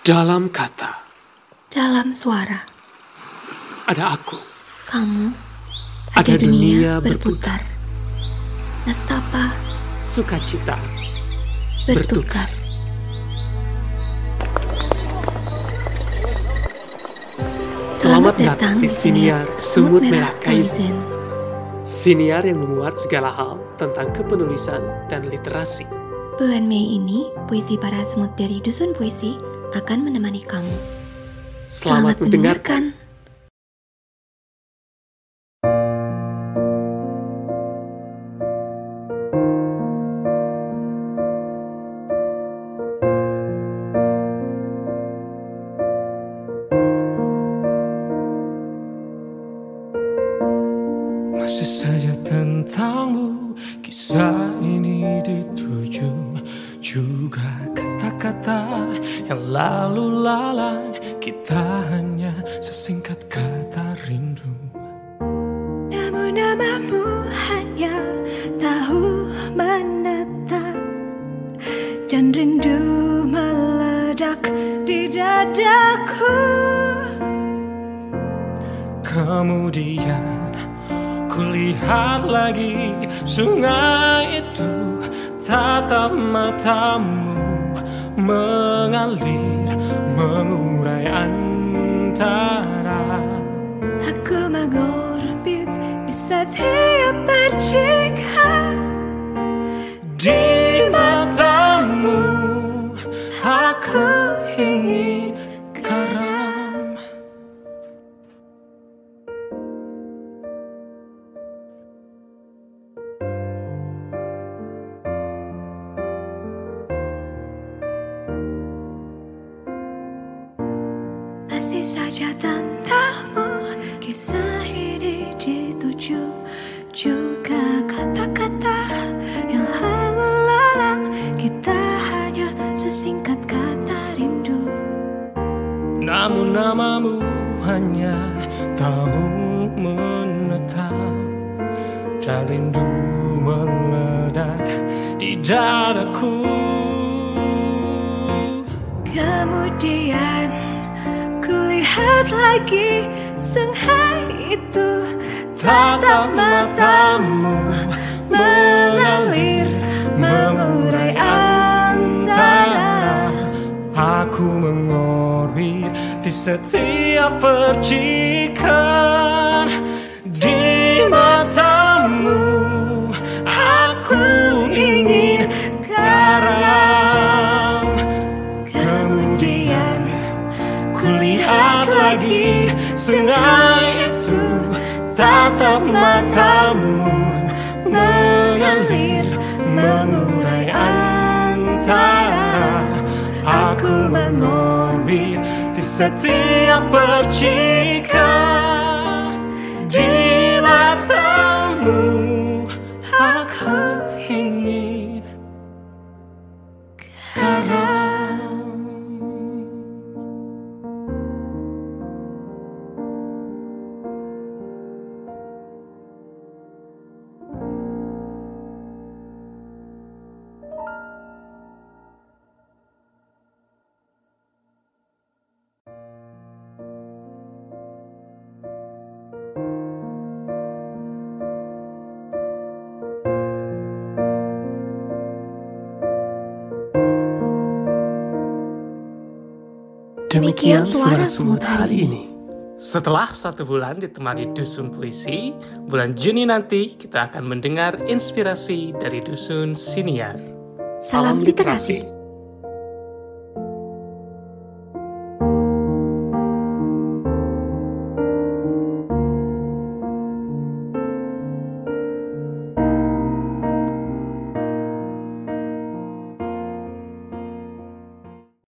Dalam kata, dalam suara, ada aku. kamu, Ada dunia berputar. Nestapa Sukacita. bertukar. Selamat datang di Siniar Semut Merah Kaizen. Siniar yang memuat segala hal tentang kepenulisan dan literasi. Bulan Mei ini, puisi para semut dari Dusun Puisi akan menemani kamu. Selamat, mendengarkan. Masih saja tentangmu Kisah ini dituju Juga kata-kata yang lalu lalang Kita hanya sesingkat kata rindu. Namun namamu hanya tahu menetap Dan rindu meledak di dadaku. Kemudian kulihat lagi sungai itu Tatap matamu mengalir mengurai antara. Aku mengorbit di setiap percikan Masih saja tentangmu. Kisah ini dituju Juga kata-kata yang lalu lalang. Kita hanya sesingkat kata rindu. Namun namamu hanya tahu menetap Dan rindu meledak di dadaku. Kemudian lagi sungai itu Tatap matamu mengalir mengurai antara. Aku mengorbit di setiap percikan sungai itu Tatap matamu mengalir mengurai antara Aku mengorbit di setiap percikan Demikian suara semut hari ini. Setelah satu bulan ditemani Dusun Puisi, bulan Juni nanti kita akan mendengar inspirasi dari Dusun Siniar. Salam literasi.